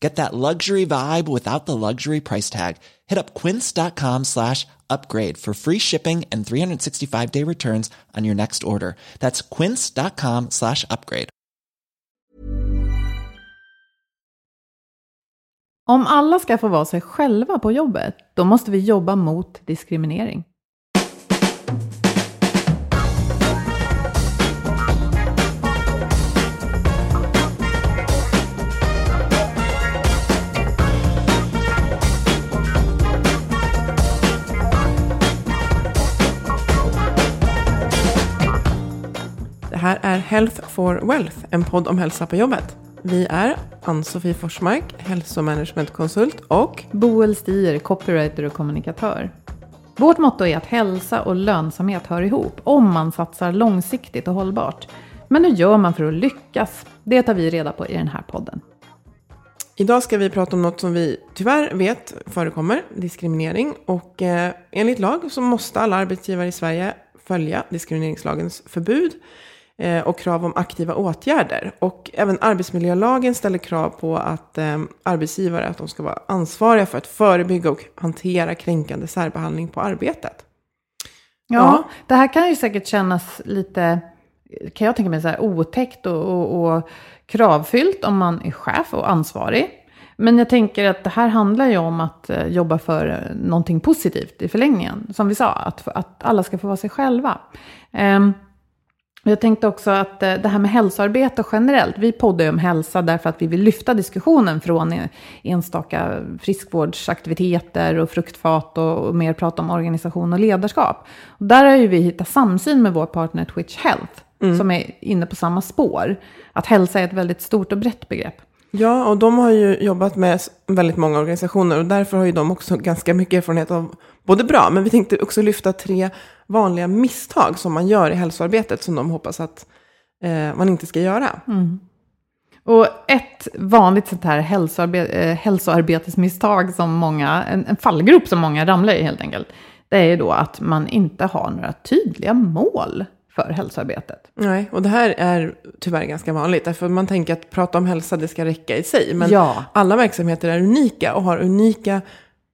Get that luxury vibe without the luxury price tag. Hit up quince.com slash upgrade for free shipping and 365 day returns on your next order. That's quince.com slash upgrade. Om alla ska få vara sig själva på jobbet, då måste vi jobba mot diskriminering. Health for Wealth, en podd om hälsa på jobbet. Vi är Ann-Sofie Forsmark, hälsomanagementkonsult och Boel Stier, copywriter och kommunikatör. Vårt motto är att hälsa och lönsamhet hör ihop om man satsar långsiktigt och hållbart. Men hur gör man för att lyckas? Det tar vi reda på i den här podden. idag ska vi prata om något som vi tyvärr vet förekommer, diskriminering. Och eh, enligt lag så måste alla arbetsgivare i Sverige följa diskrimineringslagens förbud och krav om aktiva åtgärder. Och även arbetsmiljölagen ställer krav på att eh, arbetsgivare att de ska vara ansvariga för att förebygga och hantera kränkande särbehandling på arbetet. Ja, Ja. det här kan ju säkert kännas lite, kan jag tänka mig, så här, otäckt och, och, och kravfyllt om man är chef och ansvarig. Men jag tänker att det här handlar ju om att eh, jobba för eh, någonting positivt i förlängningen. Som vi sa, att, att alla ska få vara sig själva. Ehm, jag tänkte också att eh, det här med hälsoarbete generellt, vi poddar ju om hälsa därför att vi vill lyfta diskussionen från eh, enstaka friskvårdsaktiviteter och fruktfat och, mer prata om organisation och ledarskap. Och där har ju vi hittat samsyn med vår partner Twitch Health, som är inne på samma spår. Att hälsa är ett väldigt stort och brett begrepp. Ja, och de har ju jobbat med väldigt många organisationer och därför har ju de också ganska mycket erfarenhet av både bra, men vi tänkte också lyfta tre vanliga misstag som man gör i hälsoarbetet som de hoppas att eh, man inte ska göra. Och ett vanligt sånt här hälsoarbe- eh, hälsoarbetesmisstag som många, en, en fallgrop som många ramlar i helt enkelt, det är ju då att man inte har några tydliga mål för hälsoarbetet. Nej, och det här är tyvärr ganska vanligt, därför man tänker att prata om hälsa, det ska räcka i sig. Men Ja. alla verksamheter är unika och har unika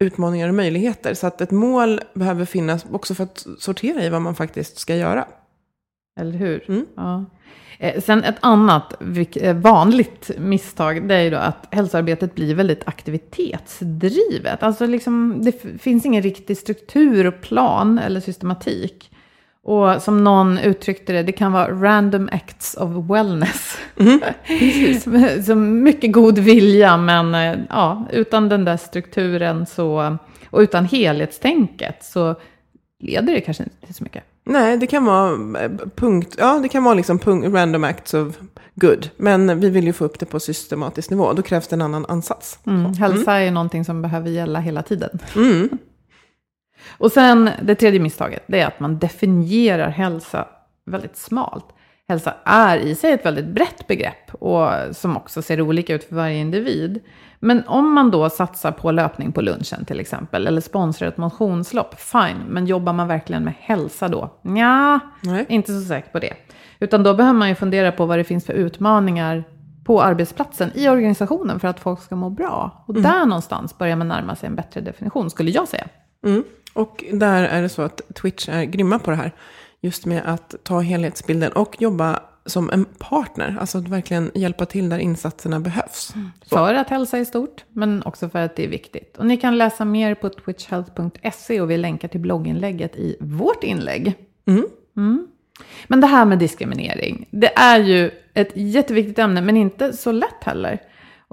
utmaningar och möjligheter. Så att ett mål behöver finnas också för att sortera i vad man faktiskt ska göra. Eller hur? Mm. Ja. Eh, Sen ett annat eh, vanligt misstag, det är ju då att hälsoarbetet blir väldigt aktivitetsdrivet. Alltså liksom, det finns ingen riktig struktur och plan eller systematik. Och som någon uttryckte det, det kan vara random acts of wellness. Som- Som mycket god vilja, men eh, ja, utan den där strukturen så, och utan helhetstänket så leder det kanske inte till så mycket. Nej, det kan vara eh, punkt, ja det kan vara liksom punkt, random acts of good. Men vi vill ju få upp det på systematisk nivå. Då krävs det en annan ansats. Mm. Hälsa är någonting som behöver gälla hela tiden. Mm. Och sen det tredje misstaget, det är att man definierar hälsa väldigt smalt. Hälsa är i sig ett väldigt brett begrepp och som också ser olika ut för varje individ. Men om man då satsar på löpning på lunchen till exempel, eller sponsrar ett motionslopp, fine. Men jobbar man verkligen med hälsa då? Ja, Nej. inte så säker på det. Utan då behöver man ju fundera på vad det finns för utmaningar på arbetsplatsen i organisationen för att folk ska må bra. Och där någonstans börjar man närma sig en bättre definition, skulle jag säga. Mm. Och där är det så att Twitch är grymma på det här. Just med att ta helhetsbilden och jobba som en partner. Alltså att verkligen hjälpa till där insatserna behövs. Så. För att hälsa är stort, men också för att det är viktigt. Och ni kan läsa mer på twitchhealth.se och vi länkar till blogginlägget i vårt inlägg. Mm. Mm. Men det här med diskriminering, det är ju ett jätteviktigt ämne, men inte så lätt heller.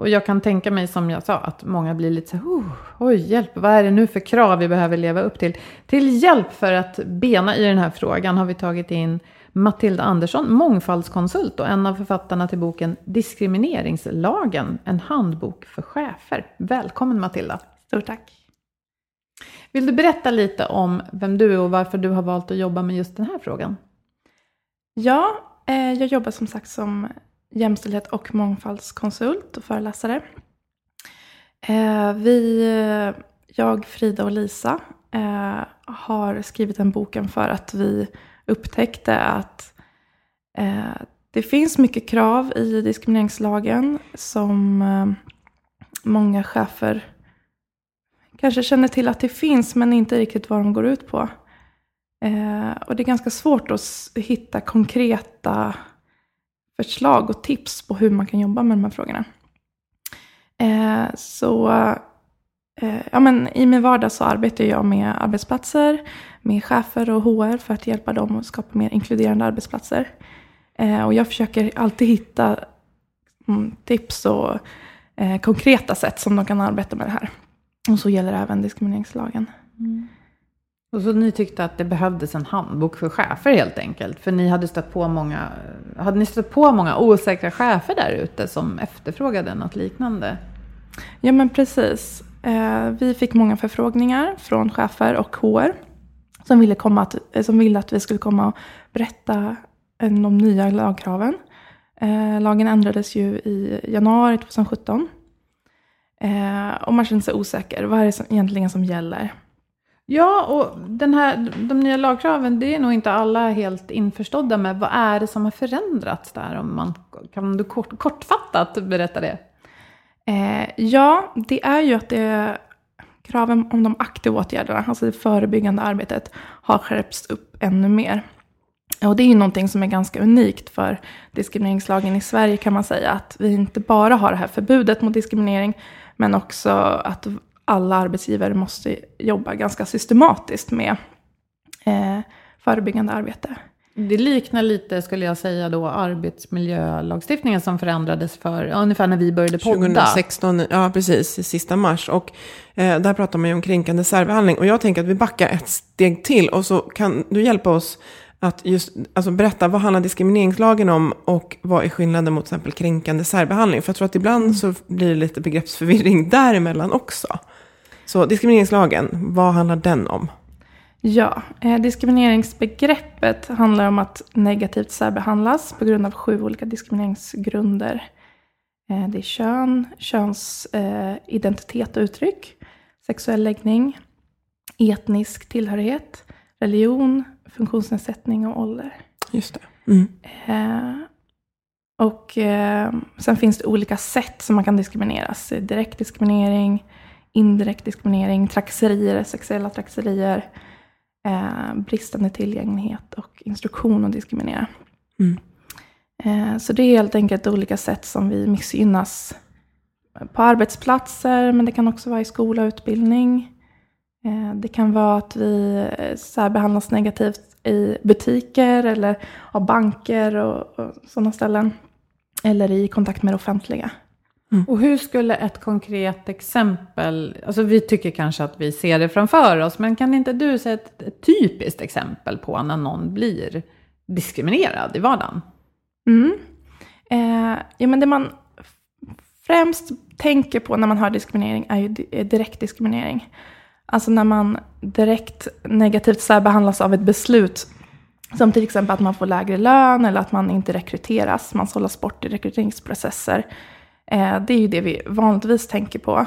Och jag kan tänka mig, som jag sa, att många blir lite så här, oh, oj, hjälp, vad är det nu för krav vi behöver leva upp till? Till hjälp för att bena i den här frågan har vi tagit in Matilda Andersson, mångfaldskonsult och en av författarna till boken Diskrimineringslagen, en handbok för chefer. Välkommen Matilda. Stort tack. Vill du berätta lite om vem du är och varför du har valt att jobba med just den här frågan? Ja, eh, jag jobbar som sagt som jämställdhet och mångfaldskonsult och föreläsare. Eh, vi, jag, Frida och Lisa eh, har skrivit den boken för att vi upptäckte att eh, det finns mycket krav i diskrimineringslagen som många chefer kanske känner till att det finns men inte riktigt vad de går ut på. Och det är ganska svårt att hitta konkreta förslag och tips på hur man kan jobba med de här frågorna. Eh, så eh, ja, men i min vardag så arbetar jag med arbetsplatser, med chefer och HR för att hjälpa dem att skapa mer inkluderande arbetsplatser. Eh, och jag försöker alltid hitta mm, tips och eh, konkreta sätt som de kan arbeta med det här. Och så gäller även diskrimineringslagen. Mm. Och så ni tyckte att det behövdes en handbok för chefer helt enkelt. För ni hade stött på många, hade ni stött på många osäkra chefer där ute som efterfrågade något liknande? Ja men precis. Eh, vi fick många förfrågningar från chefer och HR som ville, komma att, eh, som ville att vi skulle komma och berätta om de nya lagkraven. Eh, lagen ändrades ju i januari 2017. Och man kände sig osäker. Vad är det som, egentligen som gäller? Ja, och den här, de nya lagkraven, det är nog inte alla helt införstådda med. Vad är det som har förändrats där? Om man, kan du kort, kortfattat berätta det? Eh, ja, det är ju att det, kraven om de aktiva åtgärderna, alltså det förebyggande arbetet, har skärpts upp ännu mer. Och det är ju någonting som är ganska unikt för diskrimineringslagen i Sverige kan man säga. Att vi inte bara har det här förbudet mot diskriminering, men också att alla arbetsgivare måste jobba ganska systematiskt med eh, förebyggande arbete. Det liknar lite, skulle jag säga då, arbetsmiljölagstiftningen som förändrades för ja, ungefär när vi började podda. 2016, ja precis, i sista mars. Och eh, där pratar man ju om kränkande särbehandling. Och jag tänker att vi backar ett steg till och så kan du hjälpa oss att just alltså berätta vad handlar diskrimineringslagen om och vad är skillnaden mot till exempel kränkande särbehandling? För jag tror att ibland så blir det lite begreppsförvirring däremellan också. Så diskrimineringslagen, vad handlar den om? Ja, eh, diskrimineringsbegreppet handlar om att negativt särbehandlas på grund av sju olika diskrimineringsgrunder. Eh, det är kön, könsidentitet eh, och uttryck, sexuell läggning, etnisk tillhörighet, religion, funktionsnedsättning och ålder. Just det. Mm. Eh, och eh, sen finns det olika sätt som man kan diskrimineras. Direkt diskriminering, indirekt diskriminering, trakasserier, sexuella trakasserier, eh, bristande tillgänglighet och instruktion att diskriminera. Mm. Eh, så det är helt enkelt olika sätt som vi missgynnas på arbetsplatser, men det kan också vara i skola och utbildning. Eh, Det kan vara att vi eh, särbehandlas negativt i butiker eller av banker och, och sådana ställen. Eller i kontakt med det offentliga. Och hur skulle ett konkret exempel, alltså vi tycker kanske att vi ser det framför oss, men kan inte du säga ett, ett typiskt exempel på när någon blir diskriminerad i vardagen? Mm. Eh, ja, men det man främst tänker på när man hör diskriminering är ju är direkt diskriminering. Alltså när man direkt negativt särbehandlas av ett beslut. Som till exempel att man får lägre lön eller att man inte rekryteras. Man sållas bort i rekryteringsprocesser. Eh, det är ju det vi vanligtvis tänker på.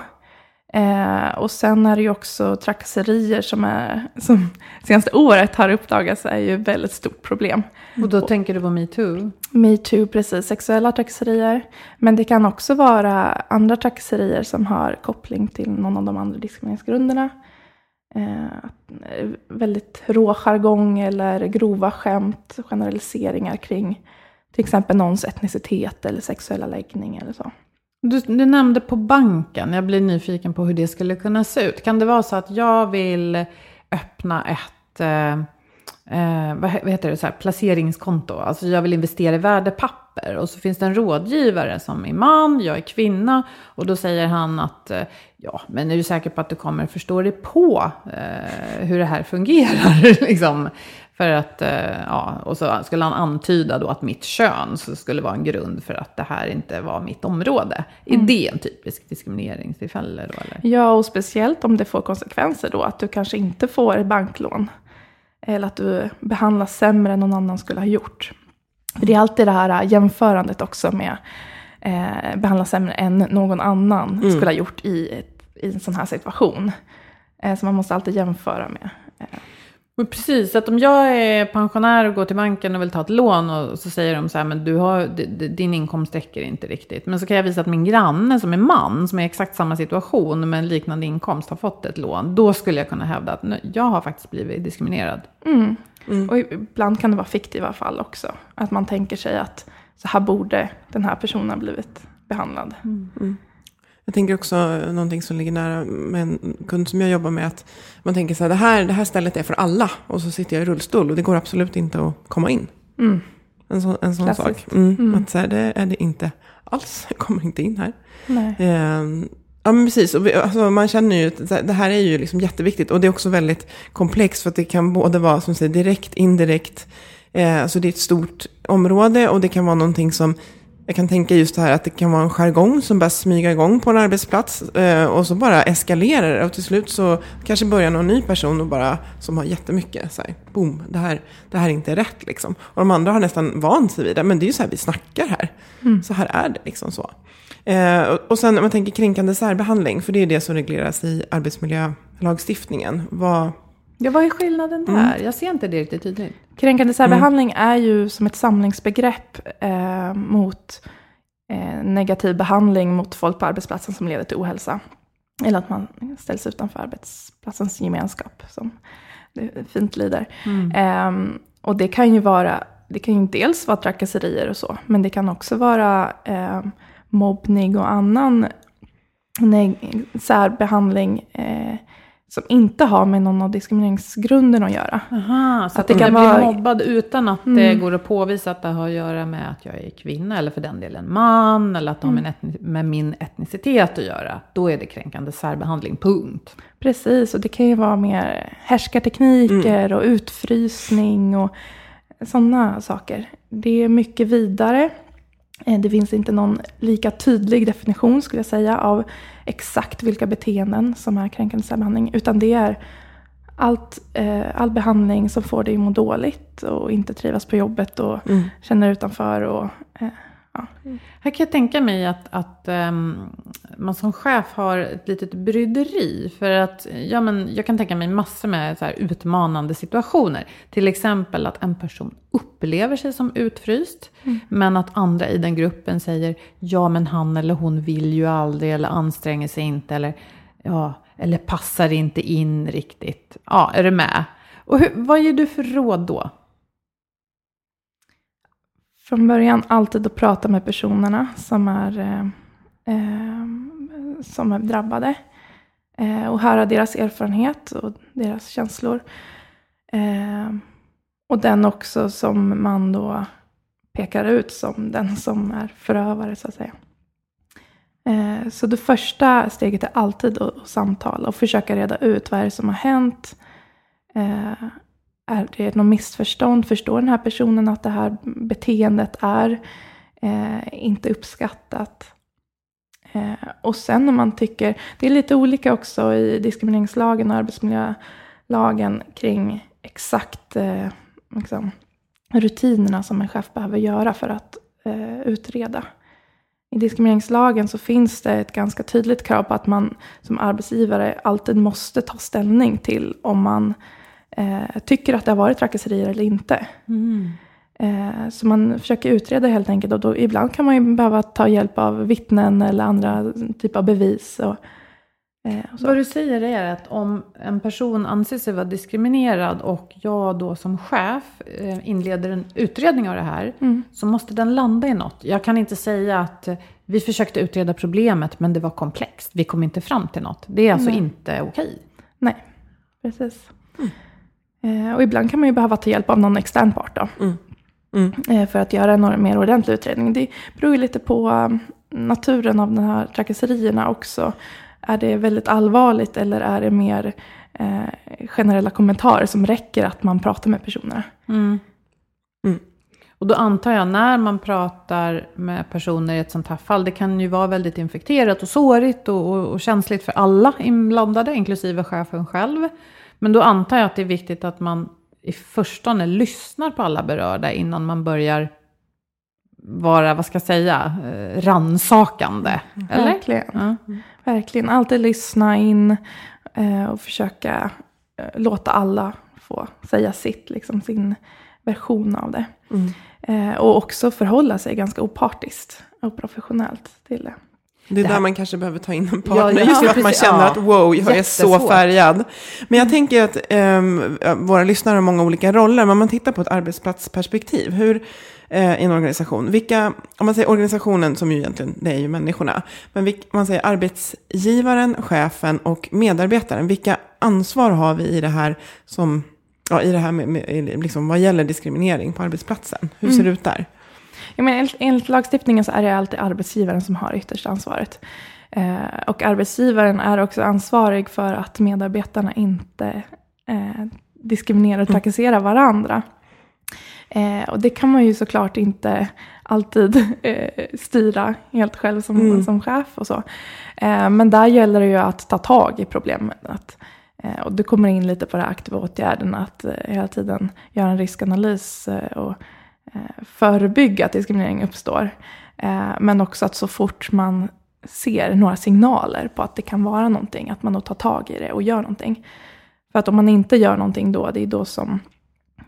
Eh, och sen är det ju också trakasserier som, är, som senaste året har uppdagats är ju ett väldigt stort problem. Och då tänker du på metoo? Metoo, precis. Sexuella trakasserier. Men det kan också vara andra trakasserier som har koppling till någon av de andra diskrimineringsgrunderna. Eh, väldigt rå jargong eller grova skämt, generaliseringar kring till exempel någons etnicitet eller sexuella läggning eller så. Du, du, nämnde på banken, jag blir nyfiken på hur det skulle kunna se ut. Kan det vara så att jag vill öppna ett eh, eh vad heter det, så här, placeringskonto? Alltså jag vill investera i värdepapper och så finns det en rådgivare som är man, jag är kvinna och då säger han att eh, ja, men är du säker på att du kommer förstå dig på eh, hur det här fungerar? liksom. För att, eh, ja, och så skulle han antyda då att mitt kön skulle vara en grund för att det här inte var mitt område. Är mm. det en typisk diskrimineringstillfälle då eller? Ja, och speciellt om det får konsekvenser då, att du kanske inte får banklån. Eller att du behandlas sämre än någon annan skulle ha gjort. För det är alltid det här jämförandet också med eh, behandlas sämre än någon annan mm. skulle ha gjort i, i en sån här situation. Eh, så man måste alltid jämföra med. Eh, men precis, att om jag är pensionär och går till banken och vill ta ett lån och så säger de så här, men du har, din inkomst räcker inte riktigt. Men så kan jag visa att min granne som är man, som är i exakt samma situation med en liknande inkomst har fått ett lån. Då skulle jag kunna hävda att jag har faktiskt blivit diskriminerad. Mm. Mm. Och ibland kan det vara fiktiva fall också. Att man tänker sig att så här borde den här personen ha blivit behandlad. Mm. Jag tänker också någonting som ligger nära med en kund som jag jobbar med. Att man tänker så här, det här, det här stället är för alla. Och så sitter jag i rullstol och det går absolut inte att komma in. Mm. En, så, en sån sak. Mm, mm. Att så här, det är det inte alls. Jag kommer inte in här. Eh, ja men precis, och vi, alltså, man känner ju att det här är ju liksom jätteviktigt. Och det är också väldigt komplext för att det kan både vara som säger, direkt, indirekt. Eh, alltså det är ett stort område och det kan vara någonting som jag kan tänka just det här att det kan vara en jargong som bara smyga igång på en arbetsplats eh, och så bara eskalerar det och till slut så kanske börjar någon ny person och bara, som har jättemycket så här, boom, det här, det här är inte rätt liksom. Och de andra har nästan vant sig vid det, men det är ju så här vi snackar här. Mm. Så här är det liksom så. Eh, och, och sen om man tänker kränkande särbehandling, för det är det som regleras i arbetsmiljölagstiftningen. Vad, Ja, vad är skillnaden där? Mm. Jag ser inte det riktigt tydligt. Kränkande särbehandling mm. är ju som ett samlingsbegrepp eh, mot eh, negativ behandling mot folk på arbetsplatsen som leder till ohälsa. Eller att man ställs utanför arbetsplatsens gemenskap, som det fint lyder. Mm. Eh, och det kan ju vara, det kan ju dels vara trakasserier och så, men det kan också vara eh, mobbning och annan särbehandling eh, som inte har med någon av diskrimineringsgrunderna att göra. Aha, så att, det kan vara... bli mobbad utan att mm. det går att påvisa att det har att göra med att jag är kvinna eller för den delen man eller att det har med, mm. med min etnicitet att göra. Då är det kränkande särbehandling, punkt. Precis, och det kan ju vara mer härskartekniker mm. och utfrysning och sådana saker. Det är mycket vidare. Eh, det finns inte någon lika tydlig definition skulle jag säga av exakt vilka beteenden som är kränkande särbehandling. Utan det är allt, eh, all behandling som får dig att må dåligt och inte trivas på jobbet och mm. känner utanför. Och, eh, ja. Här kan jag tänka mig att, att um, man som chef har ett litet bryderi. För att ja, men jag kan tänka mig massor med så utmanande situationer. Till exempel att en person upplever sig som utfryst. Mm. Men att andra i den gruppen säger ja men han eller hon vill ju aldrig eller anstränger sig inte. Eller, ja, eller passar inte in riktigt. Ja, är du med? Och hur, vad ger du för råd då? Från början alltid att prata med personerna som är eh, eh, som är drabbade. Eh, och höra deras erfarenhet och deras känslor. Eh, och den också som man då pekar ut som den som är förövare så att säga. Eh, så det första steget är alltid att samtala och försöka reda ut vad är det som har hänt. Eh, är det något missförstånd? Förstår den här personen att det här beteendet är eh, inte uppskattat? Eh, och sen om man tycker, det är lite olika också i diskrimineringslagen och arbetsmiljölagen kring exakt eh, liksom, rutinerna som en chef behöver göra för att eh, utreda. I diskrimineringslagen så finns det ett ganska tydligt krav på att man som arbetsgivare alltid måste ta ställning till om man eh, tycker att det har varit trakasserier eller inte. Mm. Eh, så man försöker utreda helt enkelt och då, ibland kan man ju behöva ta hjälp av vittnen eller andra typer av bevis. Och, eh, och Vad du säger är att om en person anser sig vara diskriminerad och jag då som chef eh, inleder en utredning av det här mm. så måste den landa i något. Jag kan inte säga att vi försökte utreda problemet men det var komplext. Vi kom inte fram till något. Det är alltså Nej. inte okej. Nej, precis. Mm. Och ibland kan man ju behöva ta hjälp av någon extern part då. Mm. Mm. Eh, för att göra en mer ordentlig utredning. Det beror ju lite på um, naturen av de här trakasserierna också. Är det väldigt allvarligt eller är det mer eh, generella kommentarer som räcker att man pratar med personerna? Mm. Mm. Och då antar jag när man pratar med personer i ett sånt här fall, det kan ju vara väldigt infekterat och sårigt och, och, och känsligt för alla inblandade, inklusive chefen själv. Men då antar jag att det är viktigt att man i förstone lyssnar på alla berörda innan man börjar vara, vad ska jag säga, eh, ransakande. Eller? Verkligen. Ja. Verkligen. Alltid lyssna in eh, och försöka eh, låta alla få säga sitt, liksom sin version av det. Mm. och också förhålla sig ganska opartiskt och professionellt till det. Det är det där man kanske behöver ta in en partner, ja, just för att man känner att wow, jag är så färgad. Men jag mm. tänker att um, våra lyssnare har många olika roller, men om man tittar på ett arbetsplatsperspektiv, hur uh, i en organisation, vilka, om man säger organisationen som ju egentligen, det är ju människorna, men vilk, om man säger arbetsgivaren, chefen och medarbetaren, vilka ansvar har vi i det här som, ja, i det här med, med liksom, vad gäller diskriminering på arbetsplatsen? Hur ser mm. det ut där? Ja, men enligt, enligt lagstiftningen så är det alltid arbetsgivaren som har yttersta ansvaret. Eh, och arbetsgivaren är också ansvarig för att medarbetarna inte eh, diskriminerar och mm. trakasserar varandra. Eh, och det kan man ju såklart inte alltid eh, styra helt själv som, mm. som chef och så. Eh, men där gäller det ju att ta tag i problemet. Att, eh, och det kommer in lite på den aktiva åtgärden, att hela tiden göra en riskanalys och Eh, Eh, förebygga att diskriminering uppstår. Eh, men också att så fort man ser några signaler på att det kan vara någonting, att man då tar tag i det och gör någonting. För att om man inte gör någonting då, det är då som,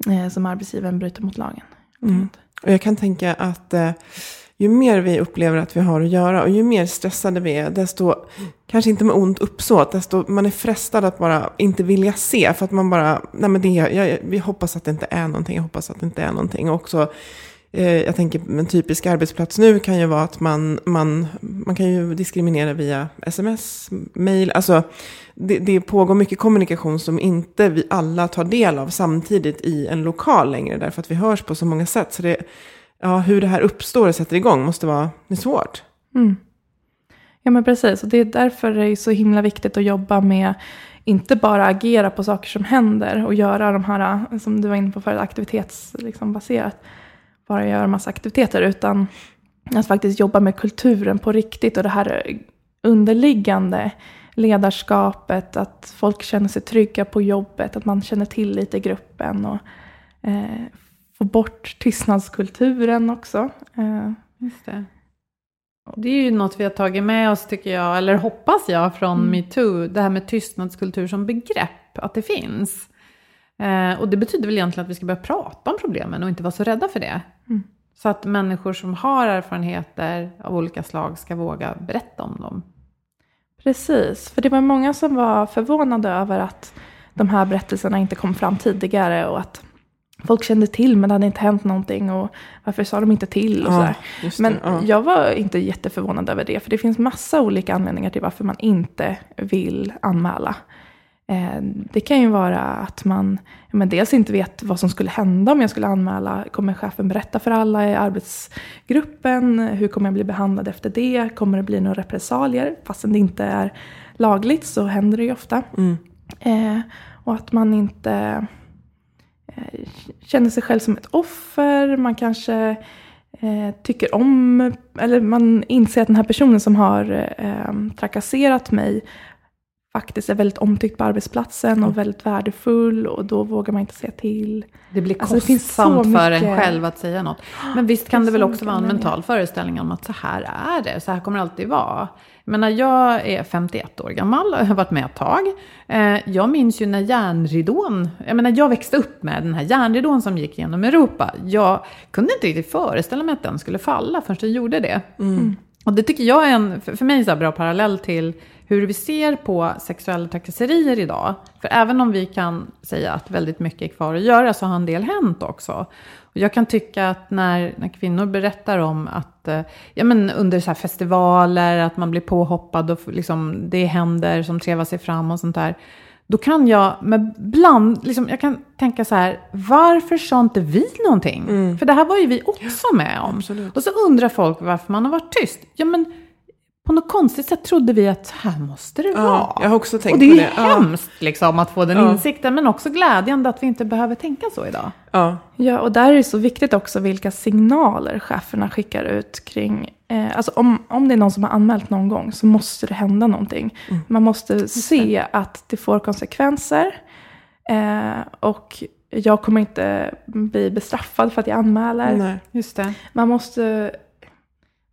eh, som arbetsgivaren bryter mot lagen. Mm. Och jag kan tänka att ju mer vi upplever att vi har att göra och ju mer stressade vi är, desto, kanske inte med ont uppsåt, desto man är frestad att bara inte vilja se. För att man bara, nej men det, jag, vi hoppas att det inte är någonting, jag hoppas att det inte är någonting. Och också, eh, jag tänker en typisk arbetsplats nu kan ju vara att man, man, man kan ju diskriminera via sms, mail, alltså det, det pågår mycket kommunikation som inte vi alla tar del av samtidigt i en lokal längre, därför att vi hörs på så många sätt. Så det ja, hur det här uppstår och sätter igång måste vara det svårt. Mm. Ja men precis, och det är därför det är så himla viktigt att jobba med inte bara agera på saker som händer och göra de här, som du var inne på förut, aktivitetsbaserat. Liksom, bara göra massa aktiviteter, utan att faktiskt jobba med kulturen på riktigt och det här underliggande ledarskapet, att folk känner sig trygga på jobbet, att man känner till lite i gruppen och eh, få bort tystnadskulturen också. Eh, Just det. Det är ju något vi har tagit med oss, tycker jag, eller hoppas jag, från mm. metoo. Det här med tystnadskultur som begrepp, att det finns. Eh, och det betyder väl egentligen att vi ska börja prata om problemen och inte vara så rädda för det. Mm. Så att människor som har erfarenheter av olika slag ska våga berätta om dem. Precis, för det var många som var förvånade över att de här berättelserna inte kom fram tidigare och att folk kände till men det hade inte hänt någonting och varför sa de inte till och ja, sådär. Men ja. jag var inte jätteförvånad över det för det finns massa olika anledningar till varför man inte vill anmäla. Eh, det kan ju vara att man men dels inte vet vad som skulle hända om jag skulle anmäla. Kommer chefen berätta för alla i arbetsgruppen? Hur kommer jag bli behandlad efter det? Kommer det bli några repressalier? Fastän det inte är lagligt så händer det ju ofta. Mm. Eh, och att man inte Eh, känner sig själv som ett offer. Man kanske eh, tycker om, eller man inser att den här personen som har eh, trakasserat mig faktiskt är väldigt omtyckt på arbetsplatsen och väldigt värdefull och då vågar man inte säga till. Det blir Alltså, det finns så kostsamt för en själv att säga något. Men visst kan Det det väl så också vara en mental föreställning om att så här är det, så här kommer det alltid vara. Jag menar, jag är 51 år gammal och har varit med ett tag. Eh, Jag minns ju när järnridån, jag menar jag växte upp med den här järnridån som gick genom Europa. Jag kunde inte riktigt föreställa mig att den skulle falla förrän den gjorde det. Och det tycker jag är en, för mig, så bra parallell till hur vi ser på sexuella trakasserier idag. För även om vi kan säga att väldigt mycket är kvar att göra så har en del hänt också. Och jag kan tycka att när, när kvinnor berättar om att eh, ja, men under så festivaler, att man blir påhoppad och liksom, det händer som trevar sig fram och sånt där. Då kan jag med bland, liksom, jag kan tänka så här, varför sa inte vi någonting? För det här var ju vi också med om. absolut. Och så undrar folk varför man har varit tyst. Ja, men på något konstigt sätt trodde vi att så här måste det Ja, vara. jag har också tänkt och det är på det. Ja. hemskt liksom, att få den Ja. insikten, men också glädjande att vi inte behöver tänka så idag. Ja, Ja, och där är det så viktigt också vilka signaler cheferna skickar ut kring... Eh, alltså om, om det är någon som har anmält någon gång så måste det hända någonting. Man måste se att det får konsekvenser. Eh, och jag kommer inte bli bestraffad för att jag anmäler. nej. Just det. Man måste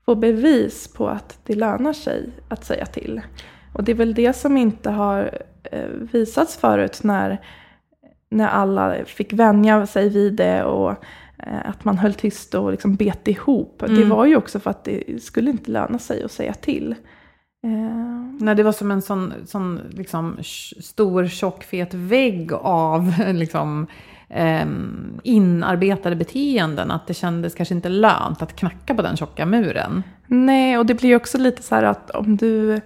få bevis på att det lönar sig att säga till. Och det är väl det som inte har eh, visats förut när, när alla fick vänja sig vid det och eh, att man höll tyst och liksom bet ihop. Det Mm. var ju också för att det skulle inte löna sig att säga till. Eh, Nej, det var som en sån, sån liksom, stor, tjock, fet vägg av liksom, ehm, inarbetade beteenden. Att det kändes kanske inte lönt att knacka på den tjocka muren. Nej, och det blir också lite så här att om du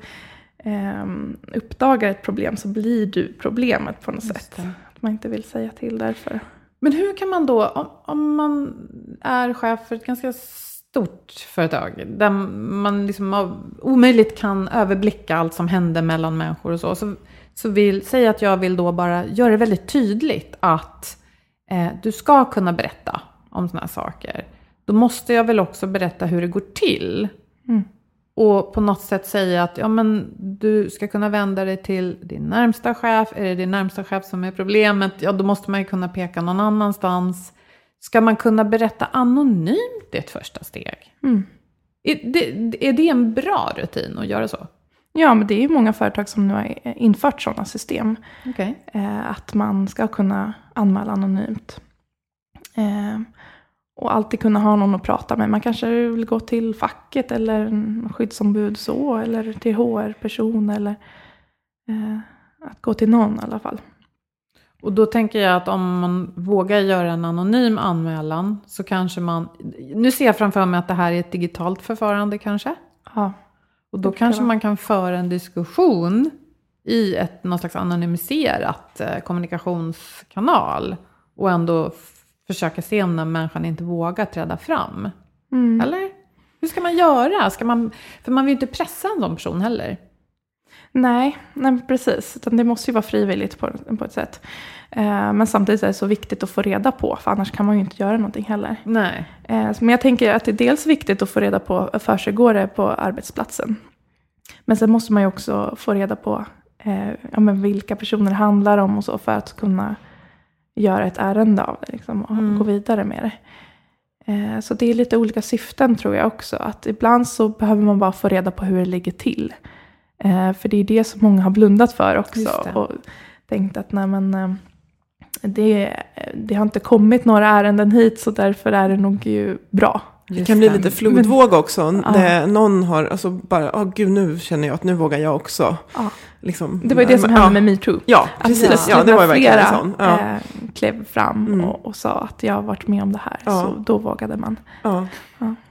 ehm, uppdagar ett problem så blir du problemet på något sätt. Att man inte vill säga till därför. Men hur kan man då, om, om man är chef för ett ganska stort företag, där man liksom omöjligt kan överblicka allt som händer mellan människor och så, så, så vill, säg att jag vill då bara göra det väldigt tydligt att eh, du ska kunna berätta om sådana här saker. Då måste jag väl också berätta hur det går till. Mm. Och på något sätt säga att ja, men du ska kunna vända dig till din närmsta chef. Är det din närmsta chef som är problemet? Ja, då måste man ju kunna peka någon annanstans. Ska man kunna berätta anonymt i ett första steg? Mm. Är, det, är det en bra rutin att göra så? Ja, men det är ju många företag som nu har infört sådana system. Okej. Eh, att man ska kunna anmäla anonymt. Eh, och alltid kunna ha någon att prata med. Man kanske vill gå till facket eller skyddsombud så. Eller till HR-person. Eller eh, att gå till någon i alla fall. Och då tänker jag att om man vågar göra en anonym anmälan så kanske man... Nu ser jag framför mig att det här är ett digitalt förfarande kanske. Ja, Och då kanske man kan föra en diskussion i ett, någon slags anonymiserat eh, kommunikationskanal. Och ändå försöka se om den människan inte vågar träda fram. Mm. Eller? Hur ska man göra? Ska man, för man vill ju inte pressa en sån person heller. Nej, nej, precis. Utan det måste ju vara frivilligt på, på ett sätt. Eh, men samtidigt är det så viktigt att få reda på. För annars kan man ju inte göra någonting heller. Nej. Eh, Men jag tänker att det är dels viktigt att få reda på försiggår det på arbetsplatsen. Men sen måste man ju också få reda på eh, ja, men vilka personer det handlar om och så för att kunna göra ett ärende av det liksom, och Mm. gå vidare med det. Så det är lite olika syften tror jag också. Att ibland så behöver man bara få reda på hur det ligger till. För det är det som många har blundat för också. Och tänkt att nej men, det, det har inte kommit några ärenden hit så därför är det nog ju bra. Det kan bli lite flodvåg också. Ja. Där någon har, alltså bara, åh gud nu känner jag att nu vågar jag också. Ja. Liksom, Det var ju det som ja. hände med metoo. Ja, precis. Ja, det när var ju verkligen en flera, sån. Ja. Eh, klev fram Mm. och, och sa att jag har varit med om det här. Ja. Så då vågade man. Ja.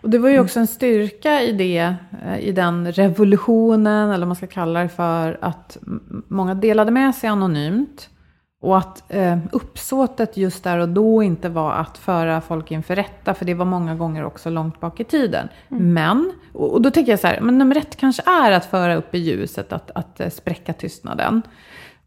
Och det var ju också en styrka i det, eh, i den revolutionen, eller vad man ska kalla det för, att många delade med sig anonymt. Och att eh, uppsåtet just där och då inte var att föra folk inför rätta, för det var många gånger också långt bak i tiden. Men, och, och då tänker jag så här, men nummer ett kanske är att föra upp i ljuset, att, att eh, spräcka tystnaden.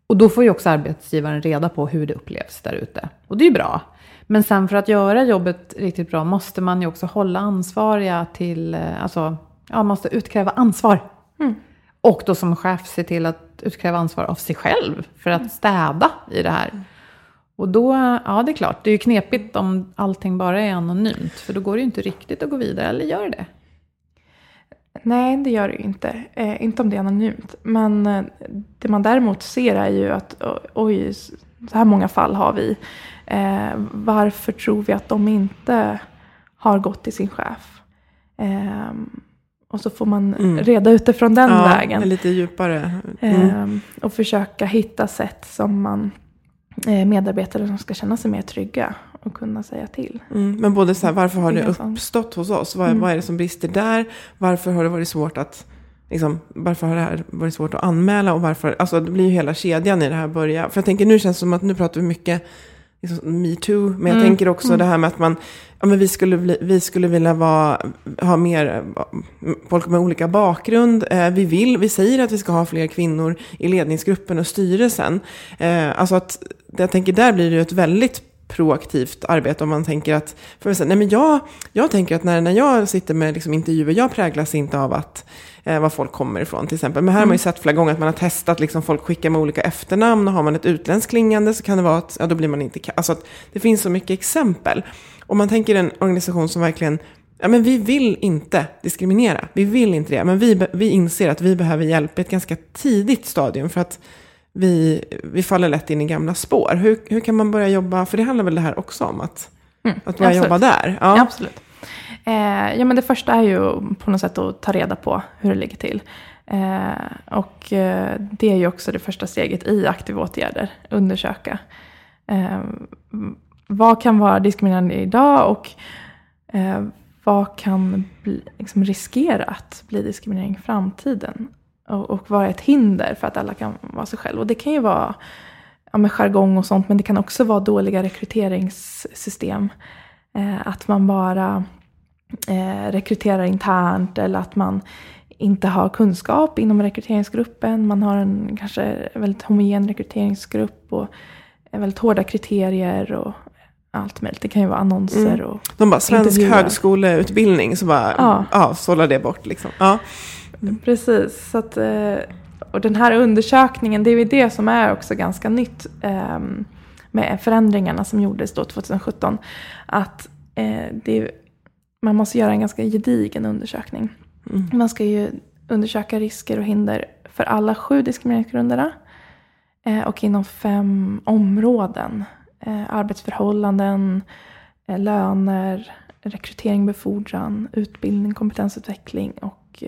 Och då får ju också arbetsgivaren reda på hur det upplevs där ute. Och det är ju bra. Men sen för att göra jobbet riktigt bra måste man ju också hålla ansvariga till, eh, alltså, ja, man måste utkräva ansvar. Mm. Och då som chef se till att utkräva ansvar av sig själv för att städa i det här. Och då, ja det är klart, det är ju knepigt om allting bara är anonymt. För då går det ju inte riktigt att gå vidare, eller gör det? Nej, det gör det ju inte. Eh, inte om det är anonymt. Men eh, det man däremot ser är ju att oj, så här många fall har vi. Eh, varför tror vi att de inte har gått till sin chef? Och så får man Mm. reda ut det från den ja, vägen. lite djupare. Mm. Eh, och försöka hitta sätt som man eh, medarbetare som ska känna sig mer trygga och kunna säga till. Mm. Men både så här, varför har det uppstått hos oss? Vad, Mm. vad är det som brister där? Varför har det varit svårt att Liksom, varför har det här varit svårt att anmäla och varför, alltså det blir ju hela kedjan i det här börja. För jag tänker nu känns det som att nu pratar vi mycket liksom, metoo, men jag Mm, tänker också det här med att man, ja men vi skulle, bli, vi skulle vilja vara, ha mer folk med olika bakgrund. Eh, vi vill, vi säger att vi ska ha fler kvinnor i ledningsgruppen och styrelsen. Eh, alltså att, jag tänker där blir det ju ett väldigt proaktivt arbete om man tänker att, för säga, nej men jag, jag tänker att när, när jag sitter med liksom intervjuer, jag präglas inte av att eh, var folk kommer ifrån till exempel. Men här har man ju sett flera gånger att man har testat, liksom folk skickar med olika efternamn och har man ett utländskt klingande så kan det vara att, ja då blir man inte, alltså att det finns så mycket exempel. Om man tänker en organisation som verkligen Ja, men vi vill inte diskriminera. Vi vill inte det. Men vi, vi inser att vi behöver hjälp i ett ganska tidigt stadium. För att vi, vi faller lätt in i gamla spår. Hur, hur kan man börja jobba? För det handlar väl det här också om. Att, Mm, att börja absolut. jobba där. Ja. Ja. Absolut. Eh, ja, men det första är ju på något sätt att ta reda på hur det ligger till. Eh, och eh, det är ju också det första steget i aktiva åtgärder. Undersöka. Eh, vad kan vara diskriminerande idag och eh, vad kan bli, liksom riskera att bli diskriminering i framtiden? Och, och vara ett hinder för att alla kan vara sig själv. Och det kan ju vara ja, med jargong och sånt, men det kan också vara dåliga rekryteringssystem. Eh, att man bara eh, rekryterar internt eller att man inte har kunskap inom rekryteringsgruppen. Man har en kanske väldigt homogen rekryteringsgrupp och väldigt hårda kriterier och allt möjligt. Det kan ju vara annonser Mm. och De bara, svensk Intervjuer. högskoleutbildning, så bara, ja, Ja. sålla det bort liksom. Ja. Precis. Så att, eh, och den här undersökningen, det är ju det som är också ganska nytt ehm, med förändringarna som gjordes då 2017. Att eh, det är, man måste göra en ganska gedigen undersökning. Mm. Man ska ju undersöka risker och hinder för alla sju diskrimineringsgrunderna. Eh, och inom fem områden. Arbetsförhållanden, löner, rekrytering, befordran, utbildning, kompetensutveckling och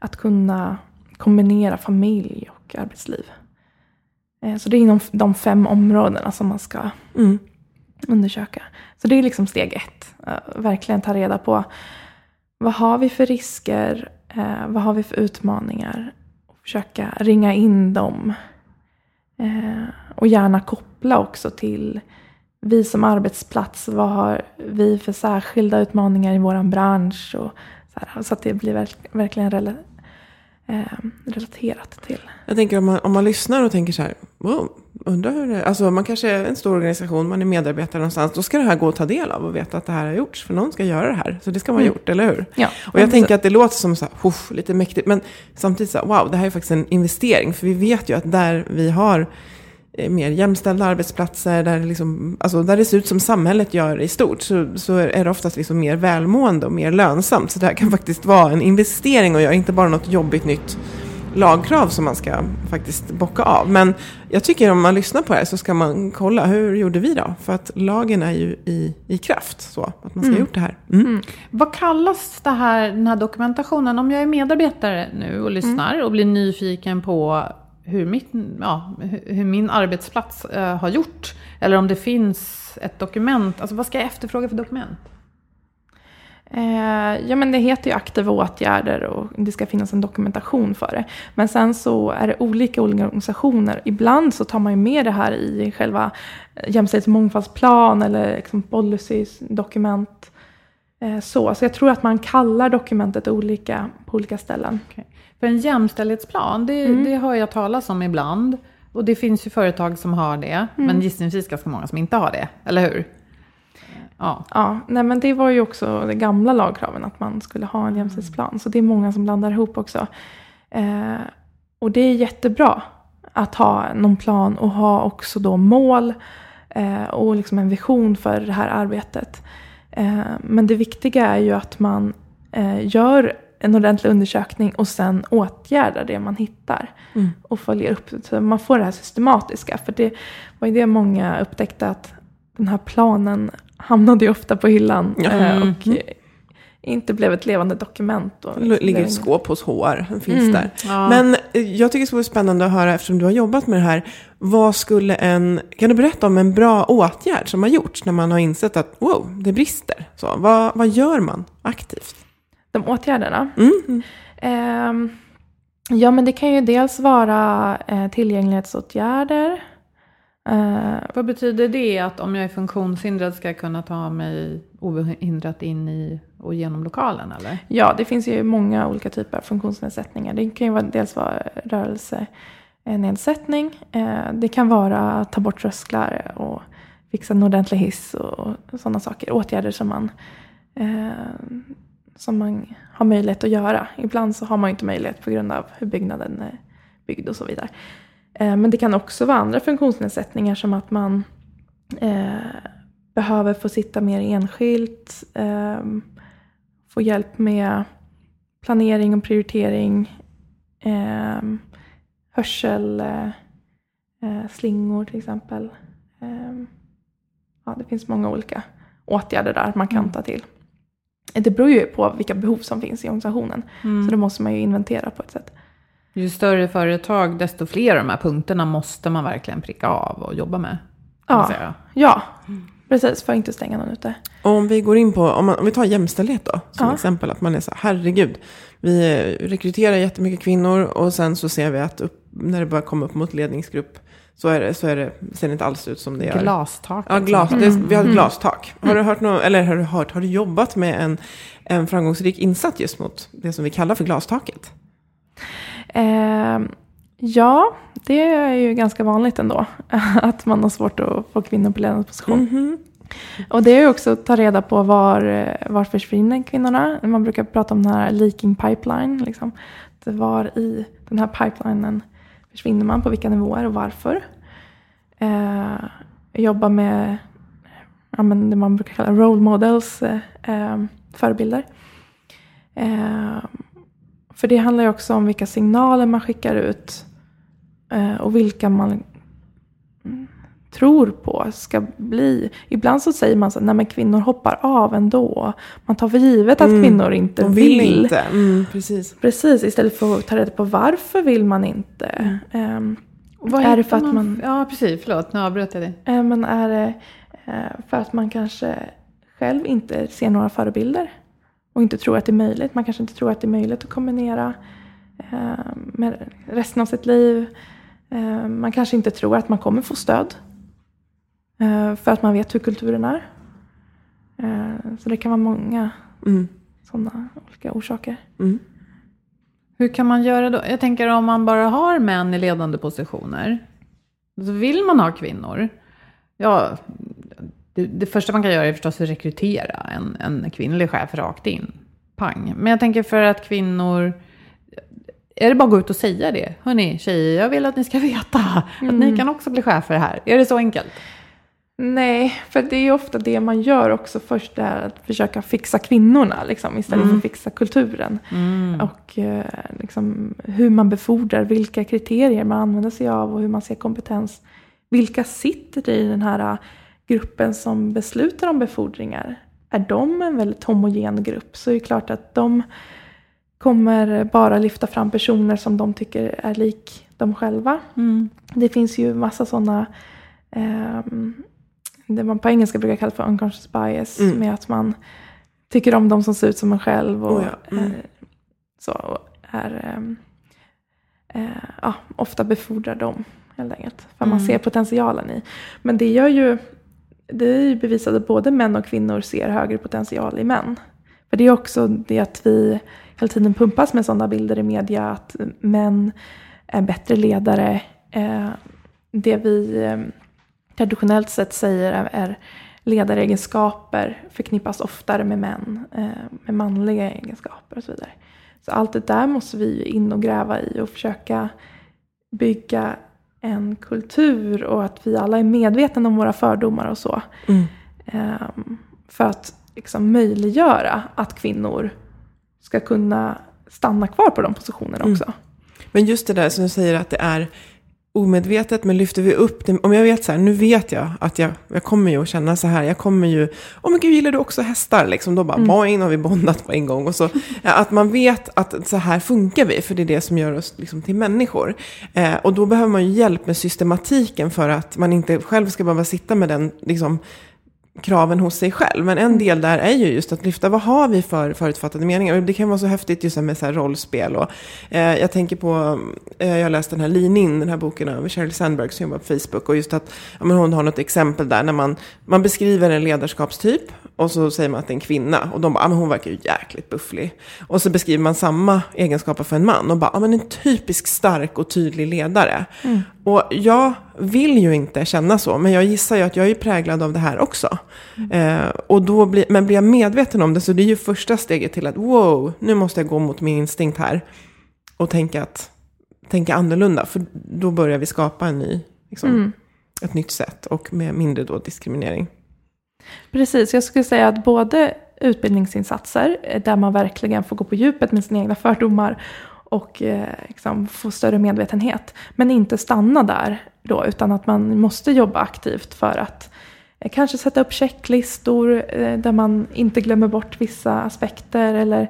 att kunna kombinera familj och arbetsliv. Eh, så det är inom de fem områdena som man ska Mm. undersöka. Så det är liksom steg ett. Eh, verkligen ta reda på vad har vi för risker, eh, vad har vi för utmaningar och försöka ringa in dem. Och gärna koppla också till vi som arbetsplats, vad har vi för särskilda utmaningar i vår bransch? Och så, här, så att det blir verk, verkligen eh, relaterat till. Jag tänker om man, om man lyssnar och tänker så här, wow, undrar hur det Alltså man kanske är en stor organisation, man är medarbetare någonstans. Då ska det här gå att ta del av och veta att det här har gjorts. För någon ska göra det här. Så det ska vara Mm. gjort, eller hur? Ja, Och jag tänker att det låter som så här, "Huff", lite mäktigt. Men samtidigt så här, wow, det här är faktiskt en investering. För vi vet ju att där vi har mer jämställda arbetsplatser, där det, liksom, alltså där det ser ut som samhället gör i stort, så, så är det oftast liksom mer välmående och mer lönsamt. Så det här kan faktiskt vara en investering och göra, inte bara något jobbigt nytt lagkrav som man ska faktiskt bocka av. Men jag tycker om man lyssnar på det här så ska man kolla, hur gjorde vi då? För att lagen är ju i, i kraft, så att man ska ha Mm. gjort det här. Mm. Vad kallas det här, den här dokumentationen? Om jag är medarbetare nu och lyssnar och blir nyfiken på hur, mitt, ja, hur- min arbetsplats eh, har gjort. Eller om det finns ett dokument. Alltså vad ska jag efterfråga för dokument? Eh, ja, men det heter ju aktiva åtgärder och det ska finnas en dokumentation för det. Men sen så är det olika organisationer. Ibland så tar man ju med det här i själva jämställdhets och mångfaldsplan eller liksom policies, dokument. Eh, så. så jag tror att man kallar dokumentet olika på olika ställen. För en jämställdhetsplan, det, Mm. det hör jag talas om ibland. Och det finns ju företag som har det. Men gissningsvis ganska många som inte har det. Eller hur? Ja. Ja, nej men det var ju också det gamla lagkraven att man skulle ha en jämställdhetsplan. Så det är många som blandar ihop också. Eh, och det är jättebra att ha någon plan och ha också då mål eh, och liksom en vision för det här arbetet. Eh, men det viktiga är ju att man eh, gör en ordentlig undersökning och sen åtgärdar det man hittar. Mm. Och följer upp så man får det här systematiska. För det var ju det många upptäckte att den här planen hamnade ju ofta på hyllan. Eh, och eh, inte blev ett levande dokument. Och Det liksom ligger ett skåp hos HR, den finns Mm. där. Ja. Men eh, jag tycker det skulle vara spännande att höra, eftersom du har jobbat med det här, vad skulle en, kan du berätta om en bra åtgärd som har gjorts när man har insett att wow, det brister? Så, vad, vad gör man aktivt? De åtgärderna. Mm. Ehm, ja, men det kan ju dels vara eh, tillgänglighetsåtgärder. Eh, Vad betyder det att om jag är funktionshindrad ska jag kunna ta mig obehindrat in i och genom lokalen eller? ja, det finns ju många olika typer av funktionsnedsättningar. Det kan ju vara, dels vara rörelsenedsättning. Eh, det kan vara att ta bort trösklar och fixa en ordentlig hiss och sådana saker. Åtgärder som man, eh, som man har möjlighet att göra. Ibland så har man inte möjlighet på grund av hur byggnaden är byggd och så vidare. Eh, Men det kan också vara andra funktionsnedsättningar som att man eh, behöver få sitta mer enskilt, eh, få hjälp med planering och prioritering, eh, hörsel, eh, eh, slingor till exempel. Ja, det finns många olika åtgärder där man kan ta till. Det beror ju på vilka behov som finns i organisationen. Så det måste man ju inventera på ett sätt. Ju större företag, desto fler av de här punkterna måste man verkligen pricka av och jobba med. Ja. Ja, precis. För att inte stänga någon ute. Och om vi går in på, om, man, om vi tar jämställdhet då, som Ja. exempel, att man är så här, herregud, vi rekryterar jättemycket kvinnor och sen så ser vi att upp, när det börjar komma upp mot ledningsgrupp så, är det, så är det, ser det inte alls ut som det gör. Glastak. Ja, glas, det, vi har ett glastak. Har du hört något, eller har du hört, har du jobbat med en, en framgångsrik insats just mot det som vi kallar för glastaket? Eh, ja, det är ju ganska vanligt ändå. Att man har svårt att få kvinnor på ledande position. Mhm. Och det är ju också att ta reda på var, var försvinner kvinnorna. Man brukar prata om den här leaking pipeline. Liksom. Att Var i den här pipelinen försvinner man, på vilka nivåer och varför. Eh, jobba med ja, men det man brukar kalla role models, eh, eh förebilder. Eh, för det handlar ju också om vilka signaler man skickar ut eh, och vilka man tror på ska bli. Ibland så säger man så att kvinnor hoppar av ändå. Man tar för givet att Mm, kvinnor inte De vill. vill inte. Mm, precis. Precis, istället för att ta reda på varför vill man inte. Vad är det för att man... Ja, precis. Förlåt, nu avbröt jag dig. Eh, Men är det eh, för att man kanske själv inte ser några förebilder och inte tror att det är möjligt. Man kanske inte tror att det är möjligt att kombinera eh, med resten av sitt liv. Man kanske inte tror att man kommer få stöd för att man vet hur kulturen är. Eh, Så det kan vara många Mm. sådana olika orsaker. Mm. Hur kan man göra då? Jag tänker om man bara har män i ledande positioner. Så vill man ha kvinnor. Ja, det, det första man kan göra är förstås att rekrytera en, en kvinnlig chef rakt in. Pang. Men jag tänker för att kvinnor... Är det bara att gå ut och säga det? Hörni, tjejer, jag vill att ni ska veta att ni kan också bli chefer här. Är det så enkelt? Nej, för det är ofta det man gör också först, det är att försöka fixa kvinnorna liksom, istället för att fixa kulturen. Och eh, liksom, hur man befordrar, vilka kriterier man använder sig av och hur man ser kompetens. Vilka sitter i den här eh, gruppen som beslutar om befordringar? Är de en väldigt homogen grupp så är det klart att de kommer bara lyfta fram personer som de tycker är lik dem själva. Det finns ju massa sådana ehm, det man på engelska brukar kalla för unconscious bias. Mm. Med att man tycker om de som ser ut som en själv. Och, Oh ja, mm. så, och är, ehm, eh, ja, ofta befordrar dem helt enkelt. För man ser potentialen i. Men det gör ju, det är ju bevisat att både män och kvinnor ser högre potential i män. För det är också det att vi hela tiden pumpas med sådana bilder i media. Att män är bättre ledare. Eh, det vi eh, traditionellt sett säger är, ledaregenskaper förknippas oftare med män, eh, med manliga egenskaper och så vidare. Så allt det där måste vi in och gräva i och försöka bygga en kultur och att vi alla är medvetna om våra fördomar och så. Mm. Ehm, för att liksom möjliggöra att kvinnor ska kunna stanna kvar på de positionerna Mm. också. Men just det där som du säger att det är omedvetet, men lyfter vi upp det. Om jag vet så här, nu vet jag att jag, jag kommer ju att känna så här, jag kommer ju, åh men gud gillar du också hästar? Liksom då bara, Mm. boing, har vi bondat på en gång. Och så, att man vet att så här funkar vi, för det är det som gör oss liksom, till människor. Eh, och då behöver man ju hjälp med systematiken för att man inte själv ska behöva sitta med den, liksom, kraven hos sig själv. Men en del där är ju just att lyfta, vad har vi för förutfattade meningar? Och det kan vara så häftigt just med så här rollspel. Och, eh, jag tänker på, eh, jag har läst den här Lean In, den här boken av Sheryl Sandberg som jobbar på Facebook. Och just att ja, men hon har något exempel där när man, man beskriver en ledarskapstyp och så säger man att det är en kvinna. Och de bara, ja men hon verkar ju jäkligt bufflig. Och så beskriver man samma egenskaper för en man. Och bara, ja men en typisk stark och tydlig ledare. Och jag vill ju inte känna så, men jag gissar ju att jag är präglad av det här också. Eh, och då blir, men blir jag medveten om det så det är ju första steget till att wow, nu måste jag gå mot min instinkt här. Och tänka, att, tänka annorlunda, för då börjar vi skapa en ny, liksom, Mm. ett nytt sätt och med mindre då diskriminering. Precis, jag skulle säga att både utbildningsinsatser eh, där man verkligen får gå på djupet med sina egna fördomar och eh, liksom, få större medvetenhet. Men inte stanna där då, utan att man måste jobba aktivt för att eh, kanske sätta upp checklistor eh, där man inte glömmer bort vissa aspekter eller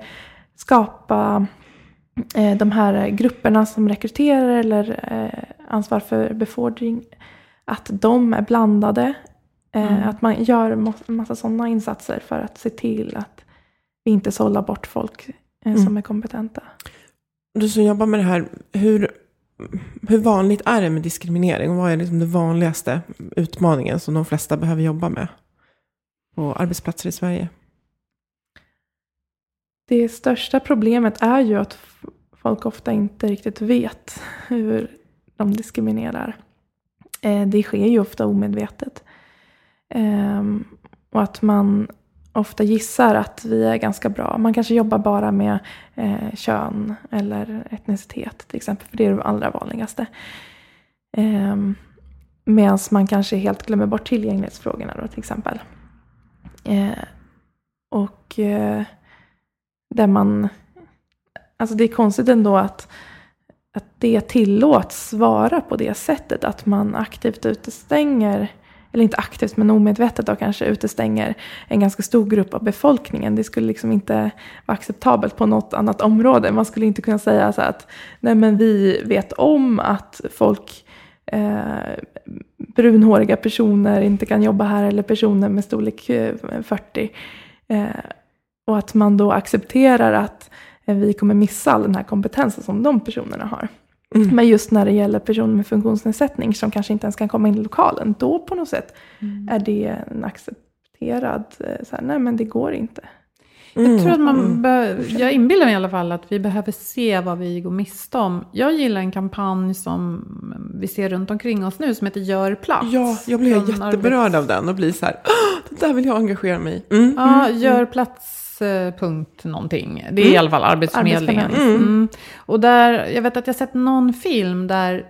skapa eh, de här grupperna som rekryterar eller eh, ansvar för befordring, att de är blandade. Eh, Att man gör massa sådana insatser för att se till att vi inte sållar bort folk eh, som Mm. är kompetenta. Du som jobbar med det här, hur, hur vanligt är det med diskriminering? Och vad är liksom den vanligaste utmaningen som de flesta behöver jobba med på arbetsplatser i Sverige? Det största problemet är ju att folk ofta inte riktigt vet hur de diskriminerar. Eh, Det sker ju ofta omedvetet. Um, Och att man ofta gissar att vi är ganska bra. Man kanske jobbar bara med eh, kön eller etnicitet till exempel, för det är det allra vanligaste. Ehm, um, Medan man kanske helt glömmer bort tillgänglighetsfrågorna då till exempel. Eh, och eh, där man... Alltså det är konstigt ändå att, att det tillåts vara på det sättet. Att man aktivt utestänger, eller inte aktivt men omedvetet då kanske utestänger en ganska stor grupp av befolkningen. Det skulle liksom inte vara acceptabelt på något annat område. Man skulle inte kunna säga så att nej men vi vet om att folk eh, brunhåriga personer inte kan jobba här eller personer med storlek eh, 40. Eh, och att man då accepterar att vi kommer missa all den här kompetensen som de personerna har. Mm. Men just när det gäller personer med funktionsnedsättning som kanske inte ens kan komma in i lokalen, då på något sätt är det en accepterad, eh, så här, nej men det går inte. Jag tror att man, Mm. jag inbillar mig i alla fall att vi behöver se vad vi går miste om. Jag gillar en kampanj som vi ser runt omkring oss nu som heter Gör plats. Ja, jag blir Från jätteberörd av den och blir så här, "Åh, det där vill jag engagera mig i. Mm. Ja, gör plats punkt någonting. Det är i alla fall Arbetsförmedlingen. Arbetsförmedlingen. Mm. Och där, jag vet att jag sett någon film där,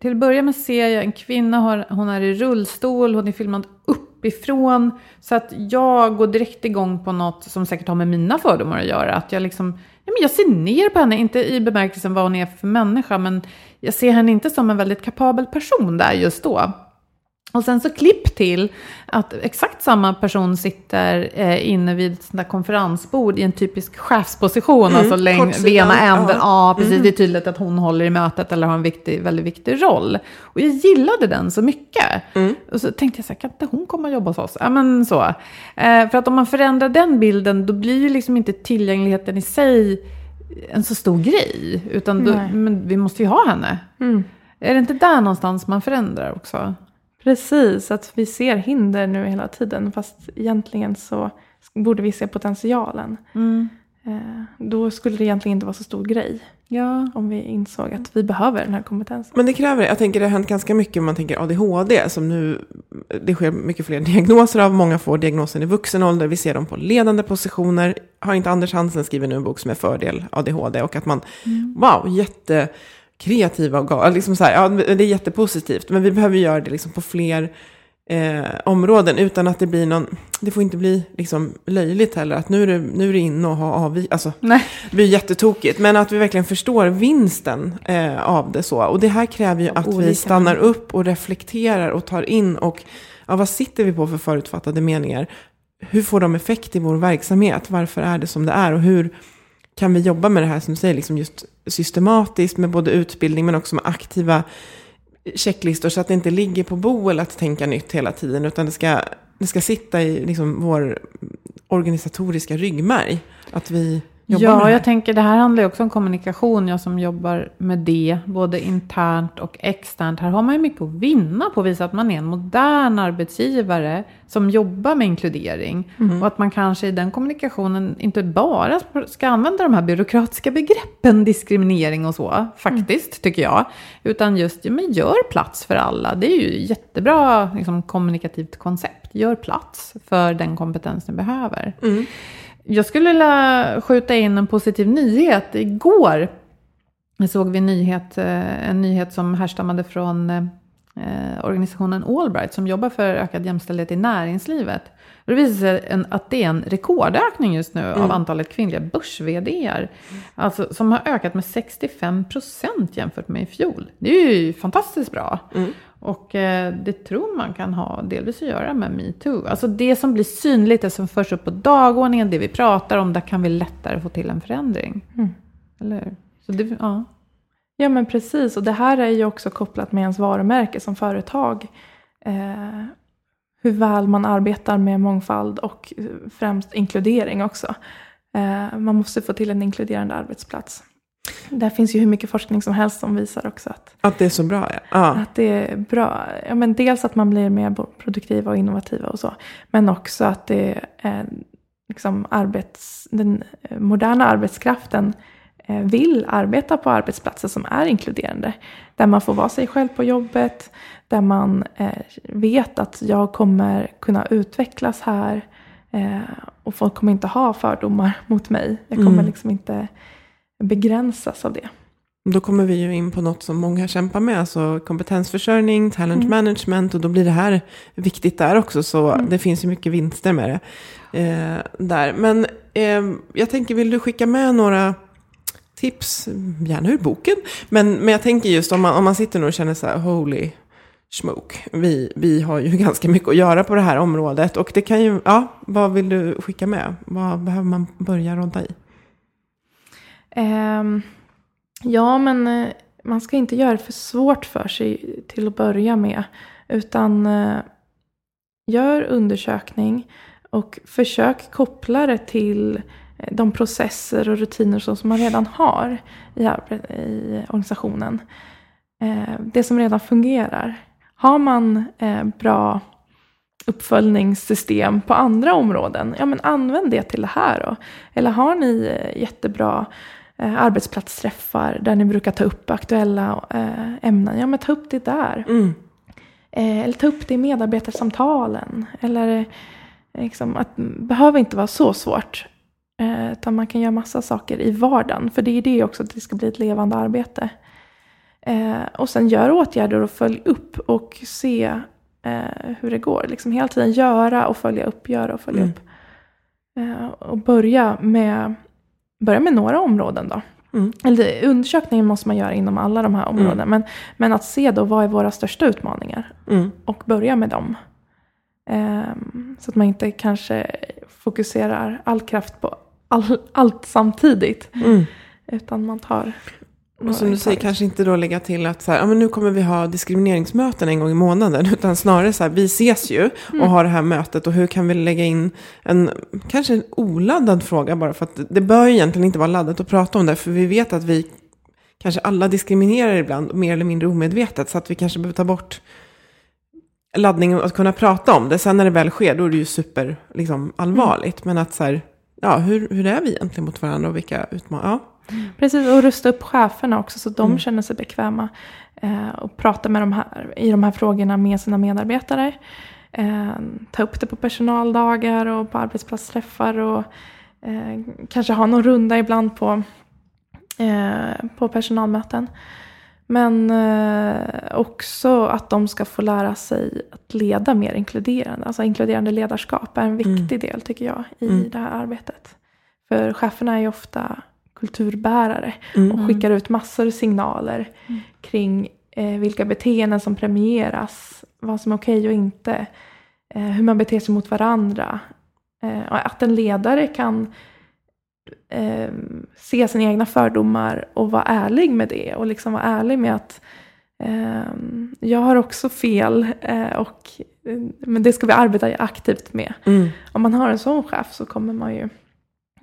till att börja med ser jag en kvinna, har, hon är i rullstol, hon är filmad uppifrån. Så att jag går direkt igång på något som säkert har med mina fördomar att göra. Att jag liksom, ja, men jag ser ner på henne, inte i bemärkelsen vad hon är för människa, men jag ser henne inte som en väldigt kapabel person där just då. Och sen så klipp till att exakt samma person sitter eh, inne vid ett sånt där konferensbord i en typisk chefsposition, Mm, alltså läng- vid kortsidan, ena änden. ja. Ja, precis. Det är tydligt att hon håller i mötet eller har en viktig, väldigt viktig roll. Och jag gillade den så mycket. Mm. Och så tänkte jag så här, kan inte hon komma och jobba hos oss? Ja, men så. Eh, för att om man förändrar den bilden, då blir ju liksom inte tillgängligheten i sig en så stor grej. Utan då, men vi måste ju ha henne. Är det inte där någonstans man förändrar också? Precis, att vi ser hinder nu hela tiden fast egentligen så borde vi se potentialen. Eh, då skulle det egentligen inte vara så stor grej. Ja. Om vi insåg att vi behöver den här kompetensen. Men det kräver det. Jag tänker det har hänt ganska mycket om man tänker ADHD. Som nu, det sker mycket fler diagnoser av. Många får diagnosen i vuxen ålder. Vi ser dem på ledande positioner. Har inte Anders Hansen skrivit nu en bok som är fördel ADHD? Och att man, mm. wow, jättekreativa och gal, liksom så här, ja, det är jättepositivt. Men vi behöver göra det liksom på fler eh, områden utan att det blir någon, det får inte bli liksom löjligt heller att nu är det, nu är det inne och ha avvi, alltså Nej. det blir jättetokigt. Men att vi verkligen förstår vinsten eh, av det så. Och det här kräver ju att vi stannar upp och reflekterar och tar in och ja, vad sitter vi på för förutfattade meningar? Hur får de effekt i vår verksamhet? Varför är det som det är? Och hur kan vi jobba med det här som du säger, liksom just systematiskt med både utbildning men också med aktiva checklistor så att det inte ligger på Boel att tänka nytt hela tiden. Utan det ska, det ska sitta i liksom vår organisatoriska ryggmärg. Att vi jobbar ja, med jag tänker det här handlar ju också om kommunikation. Jag som jobbar med det, både internt och externt. Här har man ju mycket att vinna på att visa att man är en modern arbetsgivare som jobbar med inkludering. Mm. Och att man kanske i den kommunikationen inte bara ska använda de här byråkratiska begreppen diskriminering och så, faktiskt, mm. tycker jag. Utan just, men gör plats för alla. Det är ju jättebra liksom, kommunikativt koncept. Gör plats för den kompetens ni behöver. Mm. Jag skulle vilja skjuta in en positiv nyhet. Igår såg vi en nyhet, eh, en nyhet som härstammade från eh, organisationen Allbright som jobbar för ökad jämställdhet i näringslivet. Det visar sig att det är en rekordökning just nu mm. av antalet kvinnliga börs mm. Alltså som har ökat med 65 procent jämfört med i fjol. Det är ju fantastiskt bra. Mm. Och eh, det tror man kan ha delvis att göra med metoo. Alltså det som blir synligt, det som förs upp på dagordningen, det vi pratar om, där kan vi lättare få till en förändring. Mm. Eller Så det, ja. ja men precis, och det här är ju också kopplat med ens varumärke som företag. Eh, hur väl man arbetar med mångfald och främst inkludering också. Eh, man måste få till en inkluderande arbetsplats. Där finns ju hur mycket forskning som helst som visar också att, att det är så bra. Ja. ja. Att det är bra. Ja, men dels att man blir mer produktiva och innovativa och så. Men också att det är liksom arbets, den moderna arbetskraften eh, vill arbeta på arbetsplatser som är inkluderande. Där man får vara sig själv på jobbet. Där man eh, vet att jag kommer kunna utvecklas här. Eh, och folk kommer inte ha fördomar mot mig. Jag kommer mm. liksom inte begränsas av det. Då kommer vi ju in på något som många kämpar med, alltså kompetensförsörjning, talent mm. management och då blir det här viktigt där också. Så mm. det finns ju mycket vinster med det. Eh, där. Men eh, jag tänker, vill du skicka med några tips, gärna ur boken, men, men jag tänker just om man, om man sitter nu och känner så här, holy smoke, vi, vi har ju ganska mycket att göra på det här området och det kan ju, ja, vad vill du skicka med? Vad behöver man börja ronda i? Eh, ja, men eh, man ska inte göra det för svårt för sig till att börja med. Utan eh, gör undersökning och försök koppla det till eh, de processer och rutiner som man redan har i, i organisationen. Eh, det som redan fungerar. Har man eh, bra uppföljningssystem på andra områden, ja men använd det till det här då. Eller har ni jättebra eh, arbetsplatsträffar där ni brukar ta upp aktuella eh, ämnen, ja men ta upp det där. Mm. Eh, eller ta upp det i medarbetarsamtalen. Eller eh, liksom, att, behöver inte vara så svårt. Eh, utan man kan göra massa saker i vardagen. För det är det också, att det ska bli ett levande arbete. Eh, och sen gör åtgärder och följ upp och se eh, hur det går. Liksom hela tiden göra och följa upp, göra och följa mm. upp. Eh, och börja med börja med några områden då. Mm. Eller, undersökningen måste man göra inom alla de här områdena. Mm. Men, men att se då vad är våra största utmaningar. Mm. Och börja med dem. Um, så att man inte kanske fokuserar all kraft på all, allt samtidigt. Mm. Utan man tar och som du säger, kanske inte då lägga till att så här, ja, men nu kommer vi ha diskrimineringsmöten en gång i månaden. Utan snarare så här, vi ses ju och mm. har det här mötet. Och hur kan vi lägga in en, kanske en oladdad fråga bara. För att det bör egentligen inte vara laddat att prata om det. För vi vet att vi kanske alla diskriminerar ibland, mer eller mindre omedvetet. Så att vi kanske behöver ta bort laddningen att kunna prata om det. Sen när det väl sker, då är det ju super liksom, allvarligt. Mm. Men att så här, ja, hur, hur är vi egentligen mot varandra och vilka utmaningar. Ja. Precis, och rusta upp cheferna också så de Mm. känner sig bekväma. Eh, och prata med de här, i de här frågorna med sina medarbetare. Eh, ta upp det på personaldagar och på arbetsplatsträffar. Och eh, kanske ha någon runda ibland på, eh, på personalmöten. Men eh, också att de ska få lära sig att leda mer inkluderande. Alltså inkluderande ledarskap är en viktig del tycker jag i Mm. det här arbetet. För cheferna är ju ofta kulturbärare Mm. och skickar ut massor av signaler kring eh, vilka beteenden som premieras, vad som är okej och inte, eh, hur man beter sig mot varandra. Eh, att en ledare kan eh, se sina egna fördomar och vara ärlig med det och liksom vara ärlig med att eh, jag har också fel eh, och men det ska vi arbeta aktivt med. Mm. Om man har en sån chef så kommer man ju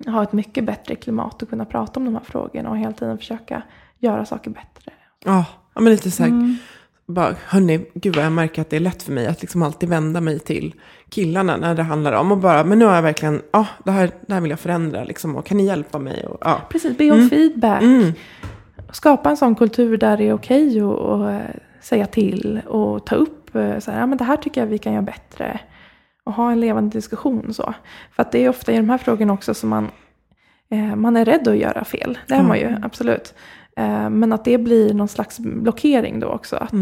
ha ett mycket bättre klimat och kunna prata om de här frågorna och hela tiden försöka göra saker bättre. Ja, ja, men lite så här, Mm. bara, hörni, gud vad jag märker att det är lätt för mig att liksom alltid vända mig till killarna när det handlar om och bara, men nu har jag verkligen, ja, det, här, det här vill jag förändra liksom, och kan ni hjälpa mig? Och, ja. Precis, be om feedback. Mm. Skapa en sån kultur där det är okej att att, säga till och ta upp eh, så här, ja, men det här tycker jag vi kan göra bättre. Och ha en levande diskussion så. För att det är ofta i de här frågorna också som man, eh, man är rädd att göra fel. Det är man ju, absolut. Eh, men att det blir någon slags blockering då också. Att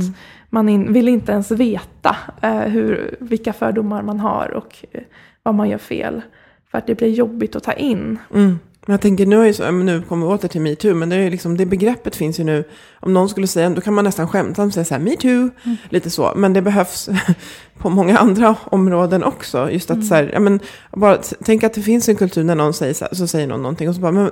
man in, vill inte ens veta eh, hur, vilka fördomar man har och eh, vad man gör fel. För att det blir jobbigt att ta in. Mm. Men jag tänker, nu, är så, nu kommer vi åter till metoo, men det, är liksom, det begreppet finns ju nu. Om någon skulle säga, då kan man nästan skämtsamt säga så här, metoo, lite så. Men det behövs på många andra områden också. Just att så här, ja, men, bara, tänk att det finns en kultur när någon säger så, här, så säger någon någonting och så bara, men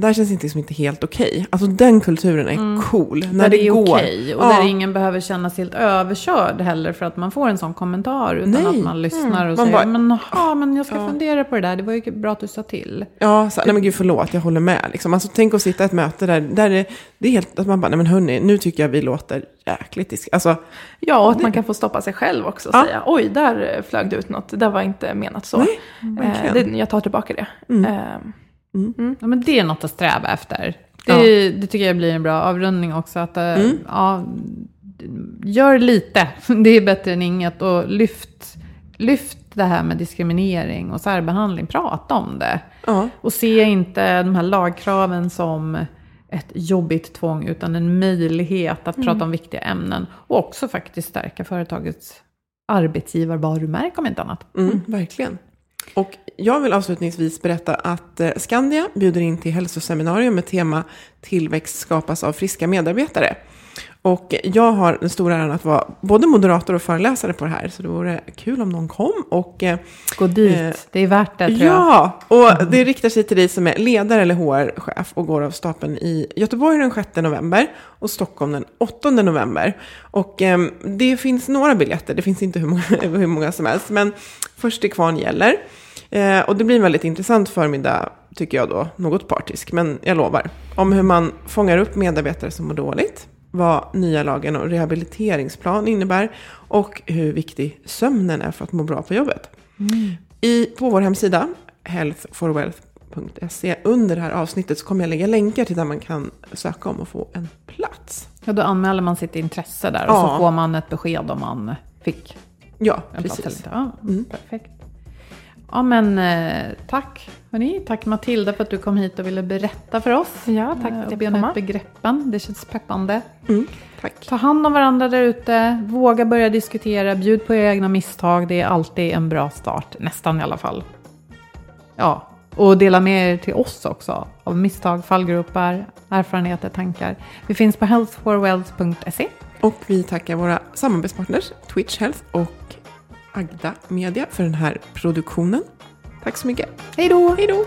det här känns inte, liksom inte helt okej. Alltså den kulturen är cool. När Där det, det är okej och Ja. där ingen behöver känna sig helt överkörd heller för att man får en sån kommentar. Utan Nej. att man lyssnar och Man säger, bara- men, ja, men jag ska Ja. fundera på det där, det var ju bra att du sa till. Ja, så, nej men gud förlåt, jag håller med. Liksom. Alltså, tänk att sitta i ett möte där, där det, det är helt, att man bara, nej men hörni, nu tycker jag vi låter jäkligt disk. Alltså, Ja, och att man kan få stoppa sig själv också och Ja. säga oj, där flög det ut något, det där var inte menat så. Nej, eh, det, jag tar tillbaka det. Mm. Eh, Ja, men det är något att sträva efter. Det, Ja. det tycker jag blir en bra avrundning också. Att, eh, Mm. ja, gör lite, det är bättre än inget. Och lyft, lyft det här med diskriminering och särbehandling. Prata om det. ja. Och se inte de här lagkraven som ett jobbigt tvång, utan en möjlighet att prata om viktiga ämnen. Och också faktiskt stärka företagets arbetsgivarvarumärke om inte annat. Mm, verkligen. Och jag vill avslutningsvis berätta att eh, Skandia bjuder in till hälsoseminarium med tema Tillväxt skapas av friska medarbetare. Och jag har den stora äran att vara både moderator och föreläsare på det här, så det vore kul om någon kom. Och, eh, Gå dit, Eh, det är värt det tror jag. ja, och det riktar sig till dig som är ledare eller HR-chef och går av stapeln i Göteborg den 6 november och Stockholm den 8 november. Och eh, det finns några biljetter, det finns inte hur många, hur många som helst, men först till kvarn gäller. Eh, och det blir en väldigt intressant förmiddag, tycker jag då, något partisk, men jag lovar, om hur man fångar upp medarbetare som mår dåligt, vad nya lagen och rehabiliteringsplan innebär och hur viktig sömnen är för att må bra på jobbet. I, på vår hemsida, healthforwealth.se, under det här avsnittet så kommer jag lägga länkar till där man kan söka om och få en plats. Ja, då anmäler man sitt intresse där och Ja. så får man ett besked om man fick Ja, precis. Ja, Mm. Perfekt. Ja, men eh, tack. Hörni, tack Matilda för att du kom hit och ville berätta för oss. Ja, tack för Eh, att jag fick komma. begreppen. Det känns peppande. Mm, tack. Ta hand om varandra där ute. Våga börja diskutera. Bjud på era egna misstag. Det är alltid en bra start. Nästan i alla fall. Ja, och dela med er till oss också. Av misstag, fallgropar, erfarenheter, tankar. Vi finns på healthforwealth.se. Och vi tackar våra samarbetspartners Twitch Health och Agda Media för den här produktionen. Tack så mycket. Hej då! Hej då!